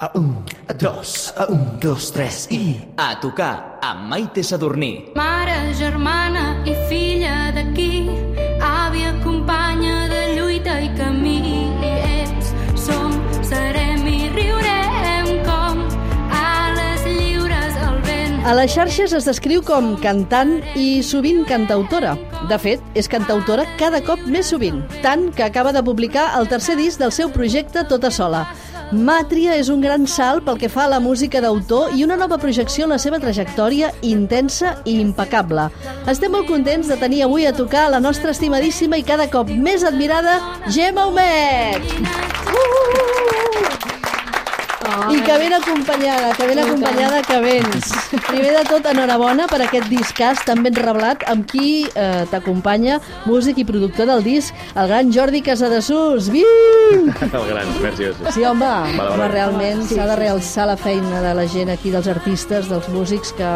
A un, a dos, a un, dos, tres i... A tocar amb Maite Sadurní. Mare, germana i filla d'aquí, àvia, companya de lluita i camí. Ets, som, serem i riurem com ales lliures al vent. A les xarxes es descriu com cantant i sovint cantautora. De fet, és cantautora cada cop més sovint, tant que acaba de publicar el tercer disc del seu projecte Tota Sola. Màtria és un gran salt pel que fa a la música d'autor i una nova projecció en la seva trajectòria intensa i impecable. Estem molt contents de tenir avui a tocar la nostra estimadíssima i cada cop més admirada Gemma Humet! I que ben acompanyada, que ben acompanyada que vens. Primer de tot, enhorabona per aquest discàs tan ben reblat amb qui eh, t'acompanya, músic i productor del disc, el gran Jordi Casadesús. Viu! El gran, merci. Sí, home, home realment s'ha de realçar la feina de la gent aquí, dels artistes, dels músics que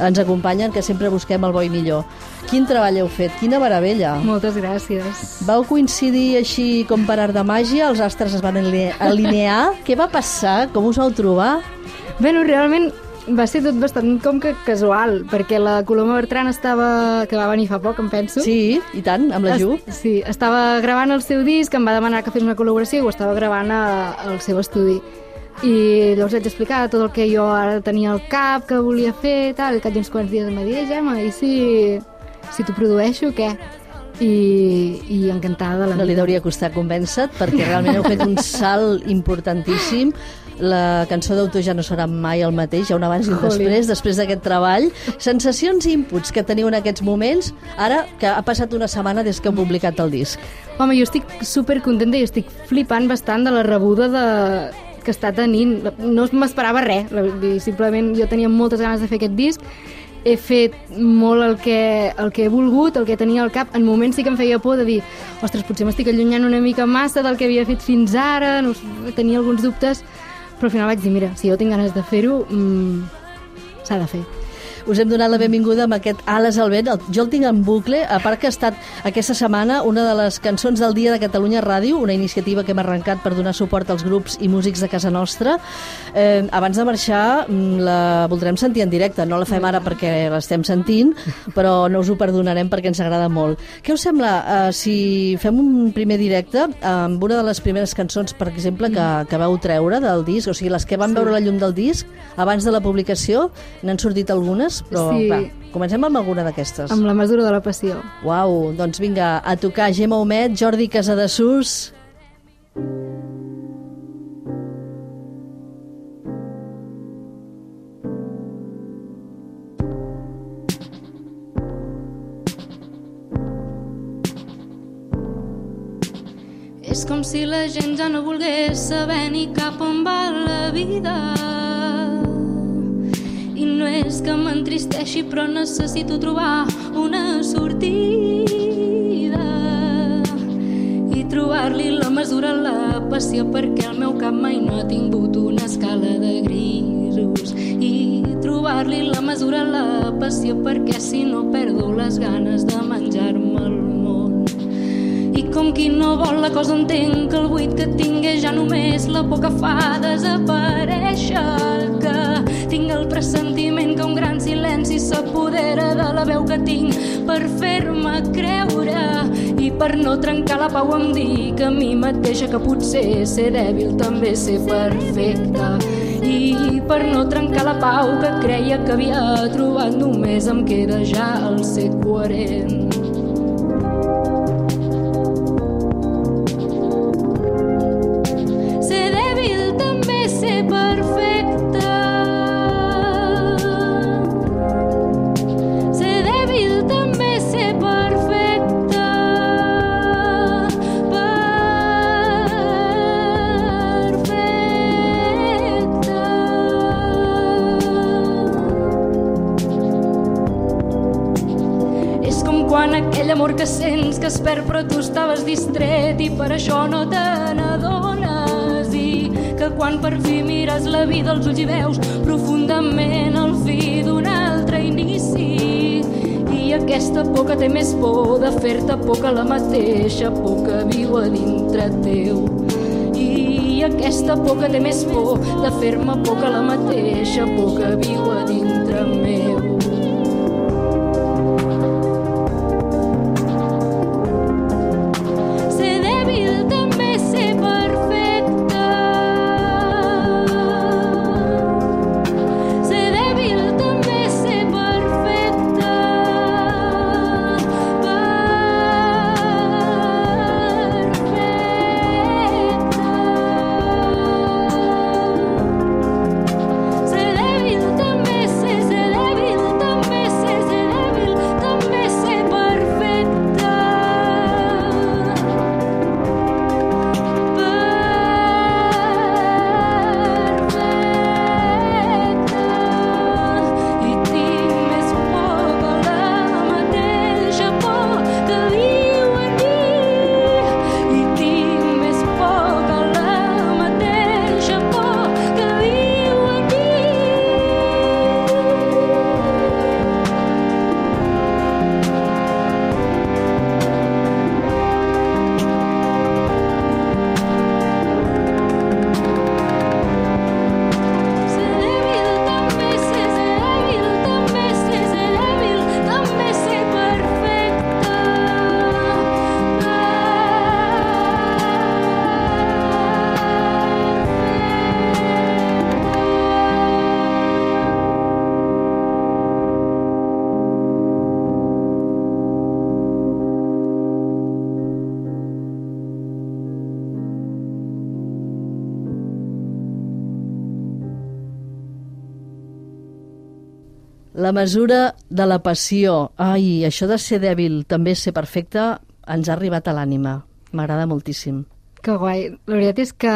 ens acompanyen, que sempre busquem el bo i millor. Quin treball heu fet, quina meravella. Moltes gràcies. Vau coincidir així com per art de màgia? Els astres es van aline- alinear? Què va passar? Com us vau trobar? Bueno, realment va ser tot bastant com que casual, perquè la Coloma Bertran estava... que va venir fa poc, em penso. Sí, i tant, amb la Ju. Es- Sí, estava gravant el seu disc, em va demanar que fes una col·laboració i ho estava gravant a, al seu estudi. I llavors vaig explicar tot el que jo ara tenia al cap, que volia fer, tal, i cap d'uns quants dies em va dir, "Eh, Gemma, i si, si t'ho produeixo, què? I, i encantada de la No li vida. hauria costat convèncer perquè realment heu fet un salt importantíssim. La cançó d'autor ja no serà mai el mateix, ha un abans i un després, després d'aquest treball. Sensacions i inputs que teniu en aquests moments, ara que ha passat una setmana des que heu publicat el disc. Home, jo estic super contenta i estic flipant bastant de la rebuda de... que està tenint. No m'esperava res, simplement jo tenia moltes ganes de fer aquest disc, he fet molt el que, el que he volgut, el que tenia al cap. En moments sí que em feia por de dir ostres, potser m'estic allunyant una mica massa del que havia fet fins ara, no, tenia alguns dubtes, però al final vaig dir, mira, si jo tinc ganes de fer-ho, mmm, s'ha de fer. Us hem donat la benvinguda amb aquest Ales al vent. Jo el tinc en bucle, a part que ha estat aquesta setmana una de les cançons del dia de Catalunya Ràdio, una iniciativa que hem arrencat per donar suport als grups i músics de casa nostra. Eh, abans de marxar mm, la voldrem sentir en directe, no la fem ara perquè l'estem sentint, però no us ho perdonarem perquè ens agrada molt. Què us sembla eh, si fem un primer directe amb una de les primeres cançons, per exemple, que, que vau treure del disc, o sigui, les que van veure la llum del disc abans de la publicació, n'han sortit algunes, però Sí. clar, comencem amb alguna d'aquestes. Amb la mesura de la passió. Uau, doncs vinga, a tocar Gemma Homet, Jordi Casadesús... És com si la gent ja no volgués saber ni cap on va la vida. I no és que m'entristeixi, però necessito trobar una sortida. I trobar-li la mesura a la passió perquè el meu cap mai no ha tingut una escala de grisos. I trobar-li la mesura a la passió perquè si no perdo les ganes de menjar-me el món i com qui no vol la cosa entenc que el buit que tinc és ja només la que fa desaparèixer que tinc el pressentiment que un gran silenci s'apodera de la veu que tinc per fer-me creure i per no trencar la pau em dic a mi mateixa que potser ser dèbil també ser perfecta i per no trencar la pau que creia que havia trobat només em queda ja el ser coherent més por de fer-te que la mateixa por que viu a dintre teu i aquesta por que té més por de fer-me que la mateixa por que viu a dintre meu. Mesura de la passió. Ai, això de ser dèbil, també ser perfecte, ens ha arribat a l'ànima. M'agrada moltíssim. Que guai. La veritat és que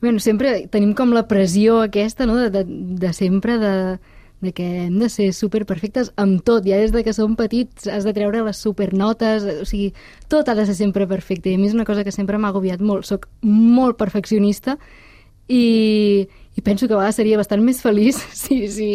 bueno, sempre tenim com la pressió aquesta, no?, de, de, de sempre de, de que hem de ser superperfectes amb tot, ja des de que som petits has de treure les supernotes, o sigui, tot ha de ser sempre perfecte, i a mi és una cosa que sempre m'ha agobiat molt, soc molt perfeccionista i, i penso que a vegades seria bastant més feliç si, si,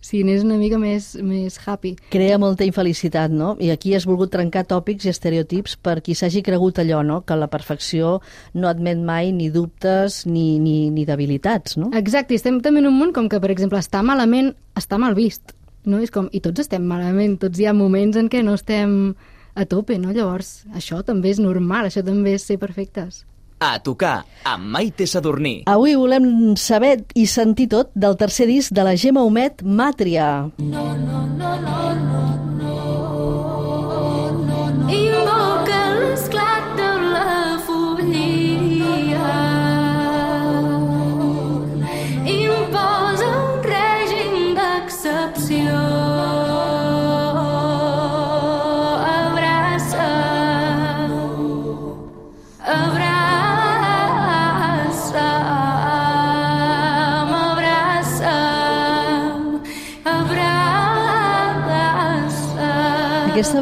si anés una mica més, més happy. Crea molta infelicitat, no? I aquí has volgut trencar tòpics i estereotips per qui s'hagi cregut allò, no? Que la perfecció no admet mai ni dubtes ni, ni, ni debilitats, no? Exacte, estem també en un món com que, per exemple, estar malament està mal vist. No? És com, I tots estem malament, tots hi ha moments en què no estem a tope, no? Llavors, això també és normal, això també és ser perfectes. A tocar amb Maite Sadurní. Avui volem saber i sentir tot del tercer disc de la Gemma Homet, Màtria. Invoca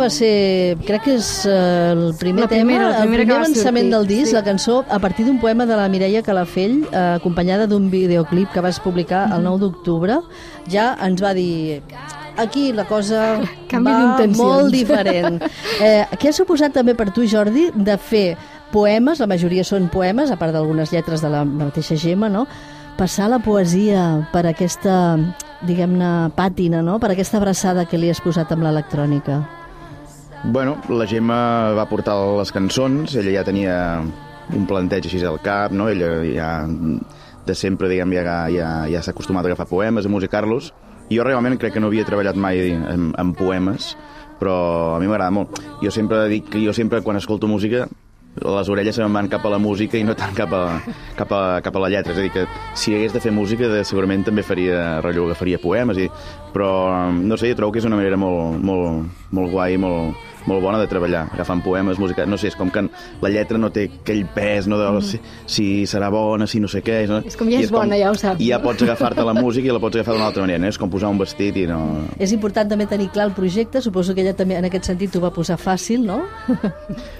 va ser, crec que és eh, el primer La primera, tema, el primer va avançament sortir, del disc, sí. la cançó, a partir d'un poema de la Mireia Calafell, eh, acompanyada d'un videoclip que vas publicar el 9 d'octubre. Ja ens va dir aquí la cosa Canvi va d'intencions." molt diferent. Eh, què ha suposat també per tu, Jordi, de fer poemes, la majoria són poemes, a part d'algunes lletres de la mateixa Gemma, no? passar la poesia per aquesta, diguem-ne, pàtina, no? per aquesta abraçada que li has posat amb l'electrònica. Bueno, la Gemma va portar les cançons, ella ja tenia un planteig així al cap, no? Ella ja de sempre, diguem, ja, ja, ja s'ha acostumat a agafar poemes, a musicar-los. Jo realment crec que no havia treballat mai en, en poemes, però a mi m'agrada molt. Jo sempre dic que jo sempre, quan escolto música, les orelles se'm van cap a la música i no tant cap a, cap a, cap a la lletra. És a dir, que si hagués de fer música, de, segurament també faria rotllo, agafaria poemes, i, però no sé, jo trobo que és una manera molt, molt, molt guai, molt, molt bona de treballar, agafant poemes, música, no sé, és com que la lletra no té aquell pes, no, de si, si serà bona, si no sé què... No? És com ja I és bona, ja ho saps, I ja pots agafar-te la música i la pots agafar d'una altra manera, no? és com posar un vestit i no... És important també tenir clar el projecte, suposo que ella també en aquest sentit t'ho va posar fàcil, no?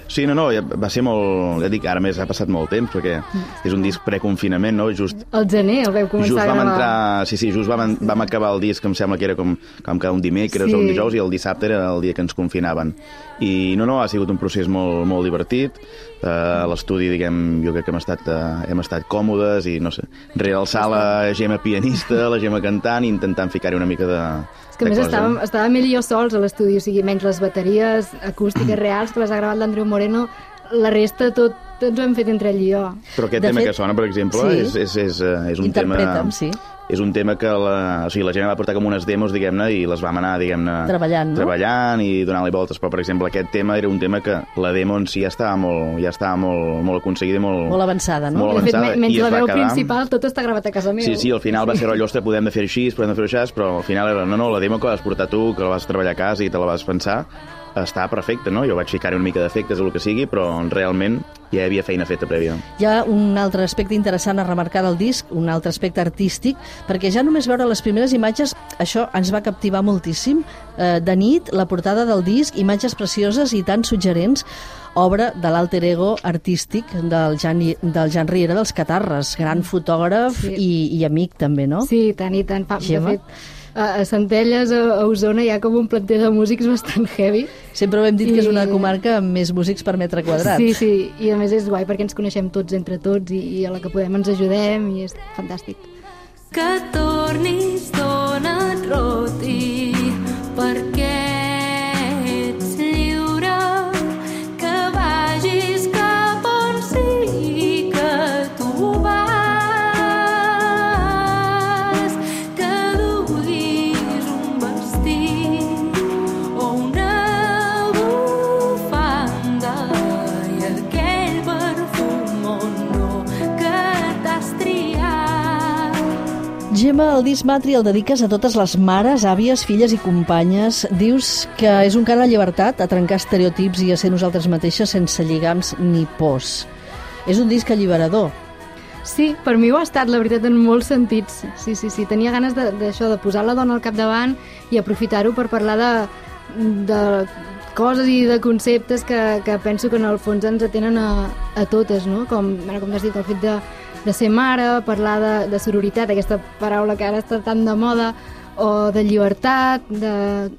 Sí, no, no, va ser molt... Ja dic, ara més ha passat molt temps, perquè és un disc preconfinament, no? Just, El gener el veu començar just a vam gravar. entrar... Sí, sí, just vam, vam acabar el disc, em sembla que era com, com cada un dimecres Sí. o un dijous, i el dissabte era el dia que ens confinaven. I no, no, ha sigut un procés molt, molt divertit. Uh, l'estudi, diguem, jo crec que hem estat, uh, hem estat còmodes i, no sé, realçar la Gemma pianista, la Gemma cantant i intentant ficar-hi una mica de, És que a més cosa. estàvem, estàvem ell i jo sols a l'estudi, o sigui, menys les bateries acústiques reals que les ha gravat l'Andreu Moreno, la resta tot, tots ho hem fet entre ell i jo. Però aquest De tema fet, que sona, per exemple, sí. és, és, és, eh, és un tema... Interpreta'm, sí. És un tema que la, o sigui, la gent va portar com unes demos, diguem-ne, i les vam anar, diguem-ne... Treballant, no? Treballant i donant-li voltes. Però, per exemple, aquest tema era un tema que la demo en si ja estava molt, ja estava molt, molt aconseguida i molt... Molt avançada, no? Molt de fet, avançada, me- menys la veu quedar- principal, tot està gravat a casa meva. Sí, sí, al final va ser allò, ostres, podem de fer així, podem de fer això, però al final era, no, no, la demo que vas portar tu, que la vas treballar a casa i te la vas pensar, està perfecta, no? Jo vaig ficar-hi una mica d'efectes o el que sigui, però realment ja hi havia feina feta prèvia. Hi ha un altre aspecte interessant a remarcar del disc, un altre aspecte artístic, perquè ja només veure les primeres imatges, això ens va captivar moltíssim. Eh, de nit, la portada del disc, imatges precioses i tan suggerents, obra de l'alter ego artístic del Jan, del Jan Riera dels Catarres, gran fotògraf Sí. i, i amic també, no? Sí, tant i tant. Fa, de fet, a, a Centelles, a, a Osona, hi ha com un planter de músics bastant heavy. Sempre ho hem dit que és una I- comarca amb més músics per metre quadrat. Sí, sí, i a més és guai perquè ens coneixem tots entre tots i, i a la que podem ens ajudem i és fantàstic. que tornis donat roti perquè Gemma, el disc Matri el dediques a totes les mares, àvies, filles i companyes. Dius que és un cant a llibertat, a trencar estereotips i a ser nosaltres mateixes sense lligams ni pors. És un disc alliberador. Sí, per mi ho ha estat, la veritat, en molts sentits. Sí, sí, sí. Tenia ganes d'això, de, de posar la dona al capdavant i aprofitar-ho per parlar de, de coses i de conceptes que, que penso que en el fons ens atenen a, a totes, no? Com, bueno, com has dit, el fet de, de ser mare, parlar de, de sororitat, aquesta paraula que ara està tan de moda, o de llibertat, de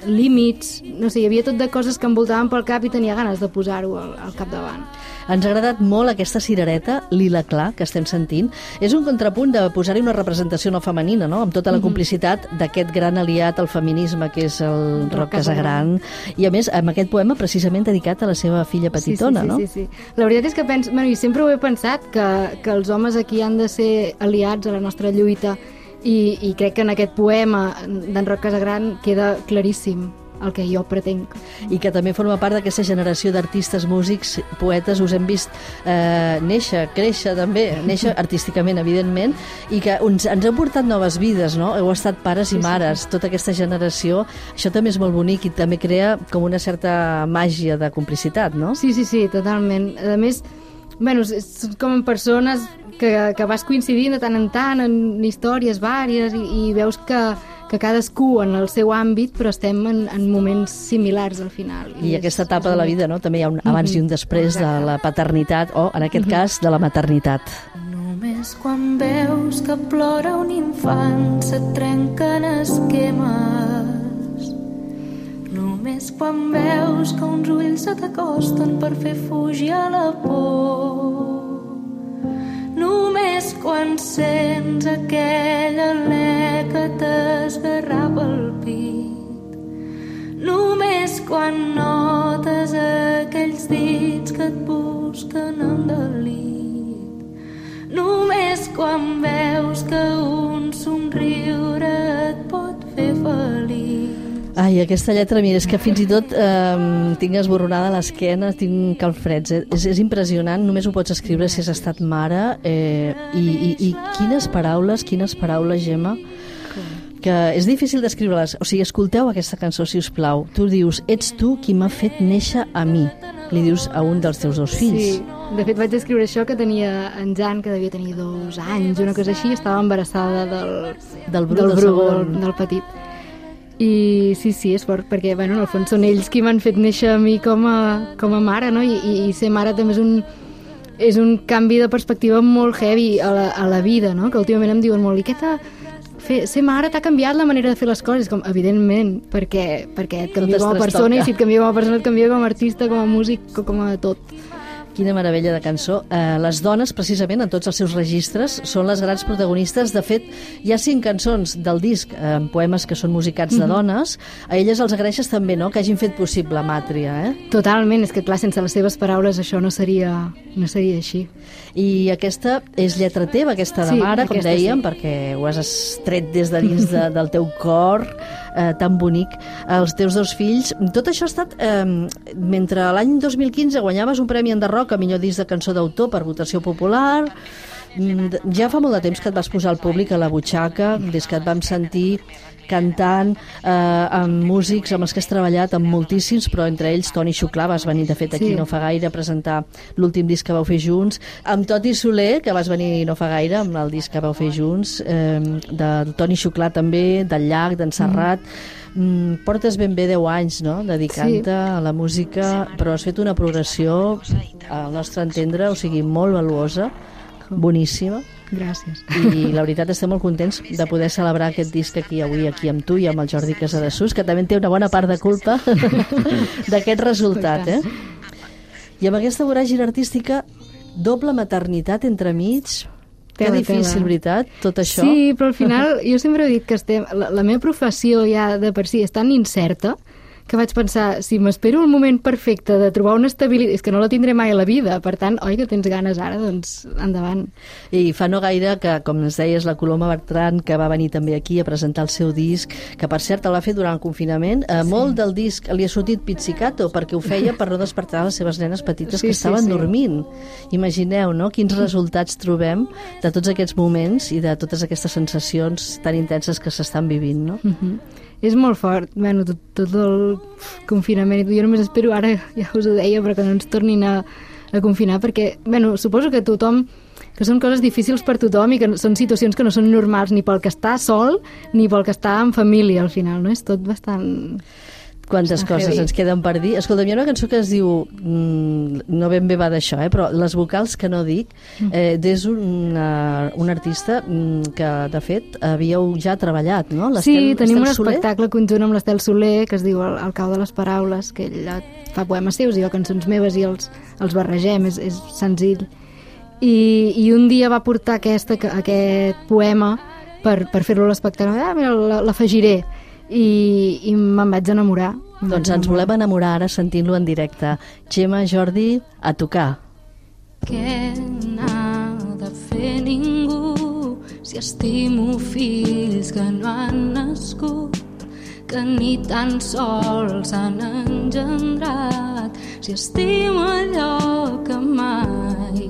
límits, no sé, hi havia tot de coses que em voltaven pel cap i tenia ganes de posar-ho al, al capdavant. Ens ha agradat molt aquesta cirereta, lila clar, que estem sentint. És un contrapunt de posar-hi una representació no femenina, no? amb tota la complicitat d'aquest gran aliat al feminisme, que és el Roc Roc Casagran. I a més, amb aquest poema precisament dedicat a la seva filla petitona, sí, sí, no? Sí, sí, sí. La veritat és que penso, bueno, i sempre ho he pensat, que, que els homes aquí han de ser aliats a la nostra lluita i, i crec que en aquest poema d'en Roc Casagran queda claríssim el que jo pretenc. i que també forma part d'aquesta generació d'artistes, músics, poetes, us hem vist eh, néixer, créixer també, néixer artísticament, evidentment, i que uns, ens heu portat noves vides, no? Heu estat pares i mares, tota aquesta generació. Això també és molt bonic i també crea com una certa màgia de complicitat, no? Sí, sí, sí, totalment. A més, bueno, són com persones que, que vas coincidint de tant en tant en històries vàries i, i veus que, que cadascú en el seu àmbit, però estem en, en moments similars al final. I és- aquesta etapa és de la vida, no? També hi ha un abans i un després de la paternitat, o, en aquest cas, de la maternitat. Només quan veus que plora un infant se't trenquen esquemes. Només quan veus que uns ulls se t'acosten per fer fugir a la por. Només quan sents aquell alè que t'esgarrapa pit. Només quan notes aquells dits que et busquen en delit. Només quan veus que un somriure et pot fer feliç. Ai, aquesta lletra, mira, és que fins i tot eh, tinc esborronada l'esquena, tinc calfreds. Eh? És, és impressionant, només ho pots escriure si has estat mare. Eh, i, i, I quines paraules, quines paraules, Gemma, que és difícil descriure-les. O sigui, escolteu aquesta cançó, si us plau. Tu dius, ets tu qui m'ha fet néixer a mi. Li dius a un dels teus dos fills. Sí, de fet vaig escriure això que tenia en Jan, que devia tenir dos anys, una cosa així, estava embarassada del, Del Bru, del, del Bru, segon. del, del petit. I sí, sí, és fort, perquè bueno, en el fons són ells qui m'han fet néixer a mi com a, com a mare, no? I, i, i ser mare també és un, és un canvi de perspectiva molt heavy a la, a la vida, no? Que últimament em diuen molt, i què t'ha fer, ser mare t'ha canviat la manera de fer les coses, com, evidentment, perquè, perquè et canvia com a persona i si et canvia com a persona et canvia com a artista, com a músic, co- com a tot. Quina meravella de cançó. Eh, les dones, precisament, en tots els seus registres, són les grans protagonistes. De fet, hi ha cinc cançons del disc eh, amb poemes que són musicats de dones. A elles els agraeixes també, no?, que hagin fet possible Màtria, eh? Totalment, és que clar, sense les seves paraules això no seria, no seria així. I aquesta és lletra teva, aquesta de Sí, mare, com dèiem, sí. perquè ho has estret des de dins de, del teu cor, eh, tan bonic. Els teus dos fills... Tot això ha estat... Eh, mentre l'any 2015 guanyaves un premi Enderroc a millor disc de cançó d'autor per votació popular, ja fa molt de temps que et vas posar al públic a la butxaca, des que et vam sentir cantant eh, amb músics amb els que has treballat, amb moltíssims, però entre ells Toni Xuclà, vas venir de fet aquí Sí. no fa gaire a presentar l'últim disc que vau fer junts, amb Toti Soler, que vas venir no fa gaire, amb el disc que vau fer junts, eh, de Toni Xuclà també, del Llac, d'en Serrat, mm. portes ben bé 10 anys no? dedicant-te a la música, però has fet una progressió, al nostre entendre, o sigui, molt valuosa, boníssima, Gràcies. i la veritat estem molt contents de poder celebrar aquest disc aquí avui aquí amb tu i amb el Jordi Casadesús que també té una bona part de culpa d'aquest resultat eh? i amb aquesta voràgina artística doble maternitat entremig que Tela, difícil, tela. veritat, tot això Sí, però al final jo sempre he dit que estem, la, la meva professió ja de per si és tan incerta que vaig pensar, si m'espero el moment perfecte de trobar una estabilitat, és que no la tindré mai a la vida, per tant, oi que tens ganes ara, doncs endavant. I fa no gaire que, com ens deies, la Coloma Bertran, que va venir també aquí a presentar el seu disc, que per cert el va fer durant el confinament, eh, molt del disc li ha sortit pizzicato, perquè ho feia per no despertar les seves nenes petites Sí, que sí, estaven sí. dormint. Imagineu, no?, quins resultats trobem de tots aquests moments i de totes aquestes sensacions tan intenses que s'estan vivint, no? Mhm. És molt fort, bueno, tot, tot el confinament, jo només espero ara, ja us ho deia, però que no ens tornin a, a confinar, perquè, bueno, suposo que tothom que són coses difícils per tothom i que són situacions que no són normals ni pel que està sol ni pel que està en família al final, no? És tot bastant... Quantes Està coses heavy. ens queden per dir. Escolta, hi ha una cançó que es diu, mm, no ben bé va d'això, eh, però les vocals que no dic, eh, és una, un artista mm, que, de fet, havíeu ja treballat, no? Sí, tenim un Soler? espectacle conjunt amb l'Estel Soler que es diu El, el cau de les paraules, que ella fa poemes seus i jo cançons meves i els, els barregem, és, és senzill. I, I un dia va portar aquesta, aquest poema per, per fer-lo a l'espectacle. Ah, mira, la- l'afegiré. I, i me'n vaig enamorar. Doncs ens volem enamorar ara sentint-lo en directe. Gemma, Jordi, a tocar. Què n'ha de fer ningú si estimo fills que no han nascut que ni tan sols han engendrat si estimo allò que mai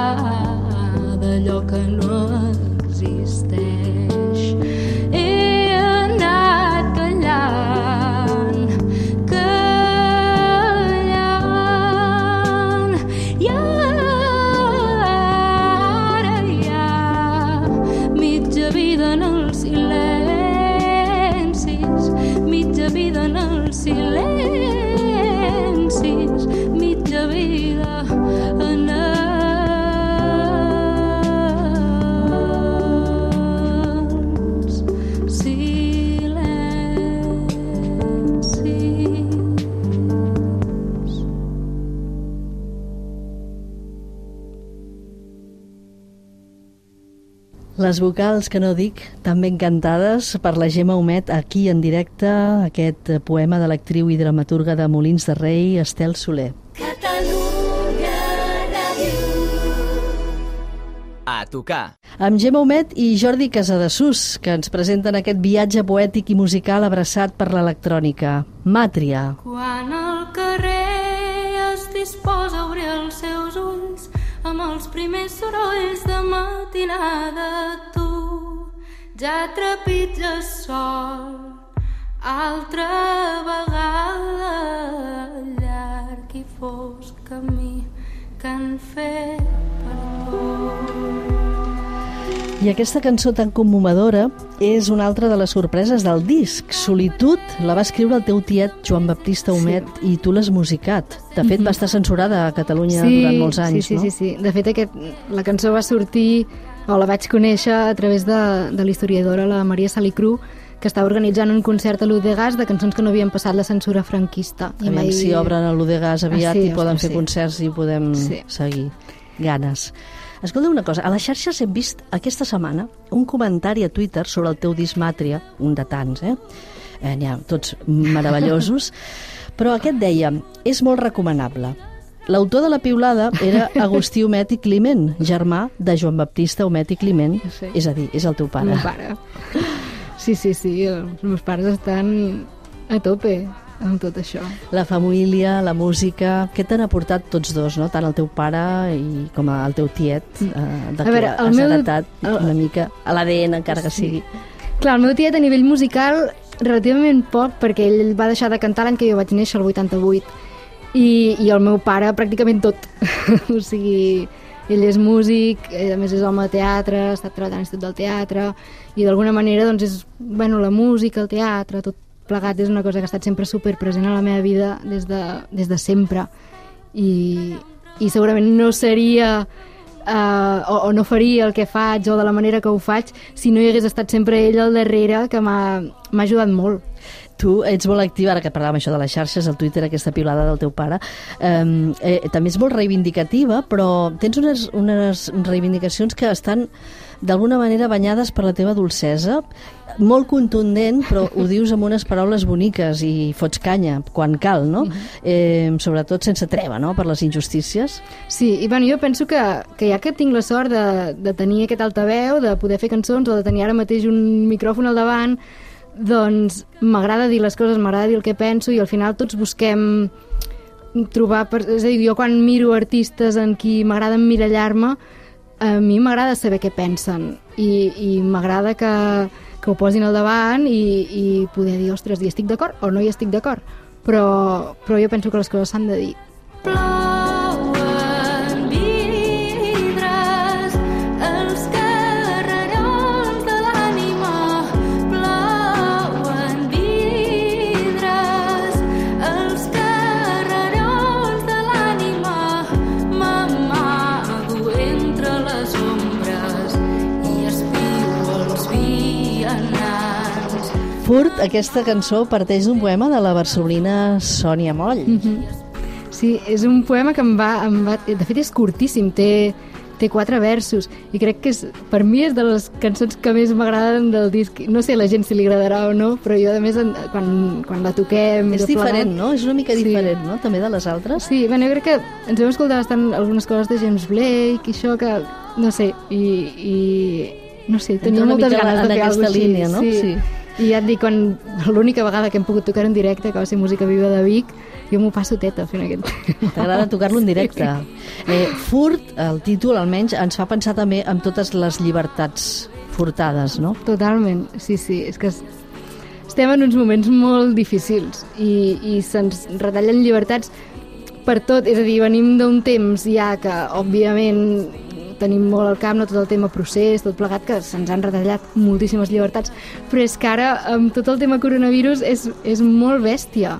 Les vocals que no dic, també encantades per la Gemma Homet aquí en directe, aquest poema de l'actriu i dramaturga de Molins de Rei, Estel Soler. Catalunya Ràdio. A tocar. Amb Gemma Homet i Jordi Casadesús, que ens presenten aquest viatge poètic i musical abraçat per l'electrònica. Màtria. Quan el carrer es disposa a obrir els seus ulls amb els primers sorolls de matinada, tu ja trepitges sol altra vegada llarg i fosc camí que han fet I aquesta cançó tan commovedora és una altra de les sorpreses del disc. Solitud la va escriure el teu tiet Joan Baptista Homet sí. i tu l'has musicat. De fet, va estar censurada a Catalunya durant molts anys, sí, sí, no? Sí, sí, De fet, aquest, la cançó va sortir, o la vaig conèixer a través de, de l'historiadora, la Maria Salicru, que estava organitzant un concert a l'Udegas de cançons que no havien passat la censura franquista. I Aviam si obren a l'Udegas aviat Ah, sí, i poden ostres, fer sí. concerts i podem Sí. seguir. Ganes. Escolta una cosa, a les xarxes hem vist aquesta setmana un comentari a Twitter sobre el teu disc Màtria, un de tants, eh? eh N'hi ha tots meravellosos, però aquest deia, és molt recomanable. L'autor de la piulada era Agustí Homet i Climent, germà de Joan Baptista Homet i Climent, Sí. és a dir, és el teu El pare. meu pare. Sí, sí, sí, els meus pares estan a tope amb tot això. La família, la música, què t'han aportat tots dos, no? tant el teu pare i com el teu tiet, eh, de A veure, has meu- heretat el- una mica a l'ADN, encara que Sí. sigui. Clar, el meu tiet a nivell musical relativament poc, perquè ell va deixar de cantar l'any que jo vaig néixer, el 88, i, i el meu pare pràcticament tot. o sigui, ell és músic, ell, a més és home de teatre, ha estat treballant a l'Institut del Teatre, i d'alguna manera doncs és, bueno, la música, el teatre, tot plegat és una cosa que ha estat sempre super present a la meva vida des de, des de sempre. I, i segurament no seria uh, o, o no faria el que faig o de la manera que ho faig si no hi hagués estat sempre ell al darrere que m'ha ajudat molt. Tu ets molt activa, ara que parlàvem això de les xarxes, el Twitter, aquesta piulada del teu pare, eh, eh, també és molt reivindicativa, però tens unes, unes reivindicacions que estan d'alguna manera banyades per la teva dolcesa, molt contundent, però ho dius amb unes paraules boniques i fots canya quan cal, no? eh, sobretot sense treva, no?, per les injustícies. Sí, i bueno, jo penso que, que ja que tinc la sort de, de tenir aquest altaveu, de poder fer cançons o de tenir ara mateix un micròfon al davant, doncs m'agrada dir les coses, m'agrada dir el que penso i al final tots busquem trobar... Per... És a dir, jo quan miro artistes en qui m'agrada emmirallar-me, a mi m'agrada saber què pensen i, i m'agrada que, que ho posin al davant i, i poder dir, ostres, hi estic d'acord o no hi estic d'acord. Però, però jo penso que les coses s'han de dir. Plouen vianants. Furt, aquesta cançó parteix d'un poema de la barcelonina Sònia Moll. Sí, és un poema que em va, em va... De fet, és curtíssim, té, té quatre versos i crec que és, per mi és de les cançons que més m'agraden del disc. No sé a la gent si li agradarà o no, però jo, a més, en- quan, quan la toquem... És tot plegat- diferent, no? És una mica Sí. diferent, no?, també de les altres. Sí, bueno, jo crec que ens vam escoltar bastant algunes coses de James Blake i això que, no sé, i, i no sé, tenia moltes ganes de fer alguna cosa línia, així. no? Sí. Sí. I ja et dic, quan l'única vegada que hem pogut tocar en directe, que va ser música viva de Vic, jo m'ho passo teta fent aquest... T'agrada tocar-lo en directe. Eh, furt, el títol almenys, ens fa pensar també en totes les llibertats furtades, no? Totalment, sí, sí, és que es- estem en uns moments molt difícils i, i se'ns retallen llibertats per tot, és a dir, venim d'un temps ja que, òbviament, tenim molt al cap, no tot el tema procés, tot plegat, que se'ns han retallat moltíssimes llibertats, però és que ara, amb tot el tema coronavirus, és, és molt bèstia.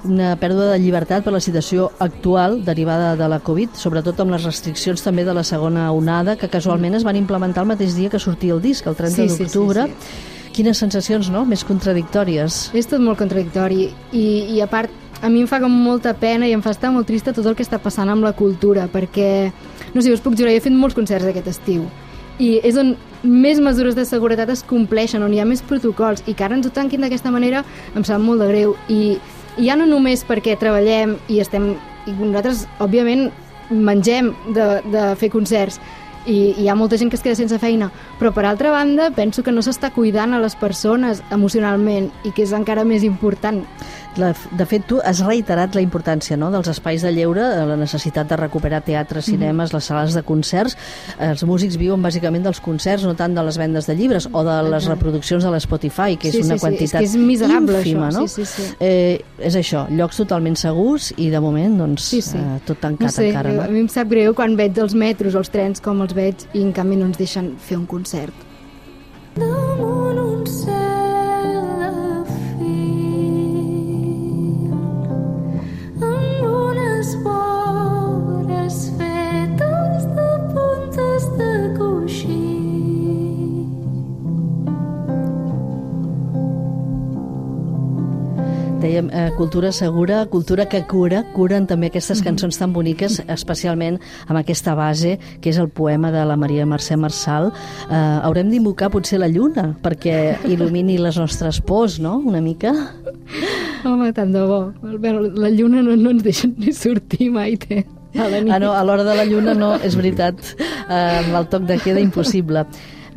Una pèrdua de llibertat per la situació actual derivada de la Covid, sobretot amb les restriccions també de la segona onada, que casualment es van implementar el mateix dia que sortia el disc, el 30 Sí, sí, sí, d'octubre. sí. Quines sensacions, no?, més contradictòries. És tot molt contradictori i, i a part a mi em fa com molta pena i em fa estar molt trista tot el que està passant amb la cultura perquè, no sé, us puc jurar, he fet molts concerts aquest estiu i és on més mesures de seguretat es compleixen, on hi ha més protocols, i que ara ens ho tanquin d'aquesta manera em sap molt de greu. I, i ja no només perquè treballem i estem... I nosaltres, òbviament, mengem de, de fer concerts, i hi ha molta gent que es queda sense feina, però per altra banda penso que no s'està cuidant a les persones emocionalment i que és encara més important. La, de fet, tu has reiterat la importància no, dels espais de lleure, la necessitat de recuperar teatres, cinemes, mm. les sales de concerts. Els músics viuen bàsicament dels concerts, no tant de les vendes de llibres o de les reproduccions de l'Spotify, que sí, és una sí, quantitat és, que és miserable, ínfima. això. No? Sí, sí, sí. Eh, és això, llocs totalment segurs i de moment doncs, Sí, sí. Eh, tot tancat no sé, encara. A mi em sap greu quan veig els metros, els trens, com els veig, i en canvi no ens deixen fer un concert. Cultura segura, cultura que cura, curen també aquestes cançons tan boniques, especialment amb aquesta base, que és el poema de la Maria Mercè Marçal. Eh, haurem d'invocar potser la lluna, perquè il·lumini les nostres pors, no?, una mica. Home, tant de bo. Bueno, la lluna no, no ens deixa ni sortir mai, té. A la nit. Ah, no, a l'hora de la lluna no, és veritat, eh, amb el toc de queda impossible.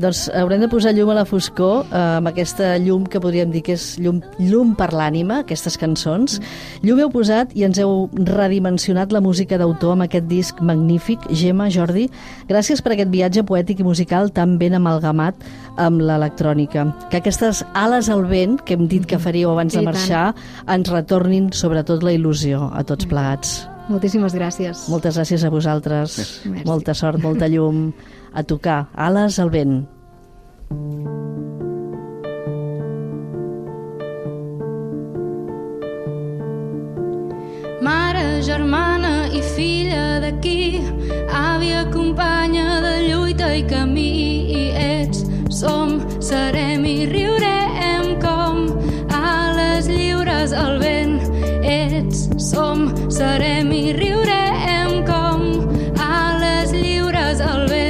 Doncs haurem de posar llum a la foscor eh, amb aquesta llum que podríem dir que és llum, llum per l'ànima, aquestes cançons. Llum heu posat i ens heu redimensionat la música d'autor amb aquest disc magnífic. Gemma, Jordi, gràcies per aquest viatge poètic i musical tan ben amalgamat amb l'electrònica. Que aquestes ales al vent que hem dit que faríeu abans de I tant. marxar ens retornin sobretot la il·lusió a tots plegats. Moltíssimes gràcies. Moltes gràcies a vosaltres. Merci. Molta sort, molta llum. A tocar. Ales al vent. Mare, germana i filla d'aquí, àvia, companya de lluita i camí, i ets, som, serem i riurem com ales lliures al vent. Ets, som, serem i riurem com ales lliures al vent.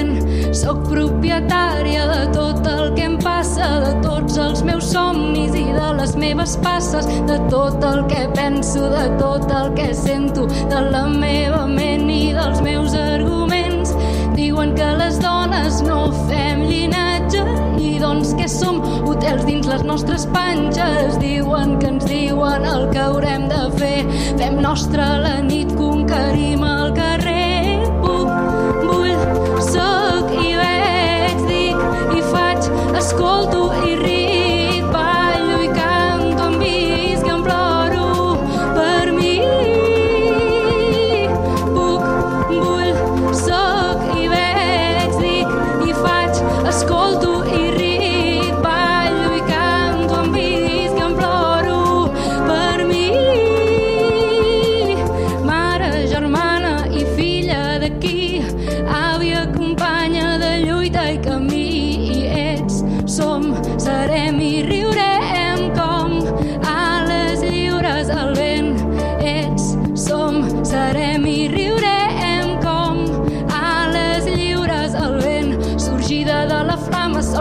Soc propietària de tot el que em passa, de tots els meus somnis i de les meves passes, de tot el que penso, de tot el que sento, de la meva ment i dels meus arguments. Diuen que les dones no fem llinatge i doncs què som? Hotels dins les nostres panxes diuen que ens diuen el que haurem de fer. Fem nostra la nit, conquerim el carrer. Escolto i ric, ballo i canto, em visc em ploro per mi. Puc, vull, soc i veig, dic i faig, escolto i ric, germana i filla d'aquí, àvia, companya de lluita i camí,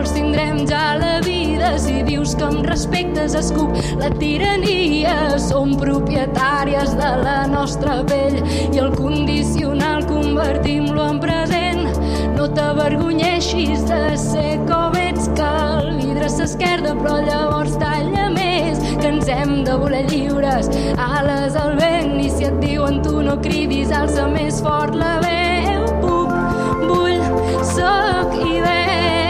sols tindrem ja la vida. Si dius que em respectes, escup la tirania. Som propietàries de la nostra pell i el condicional convertim-lo en present. No t'avergonyeixis de ser com ets, que el vidre s'esquerda, però llavors talla més, que ens hem de voler lliures, ales al vent, i si et diuen tu no cridis, alça més fort la veu. Puc, vull, soc i veig,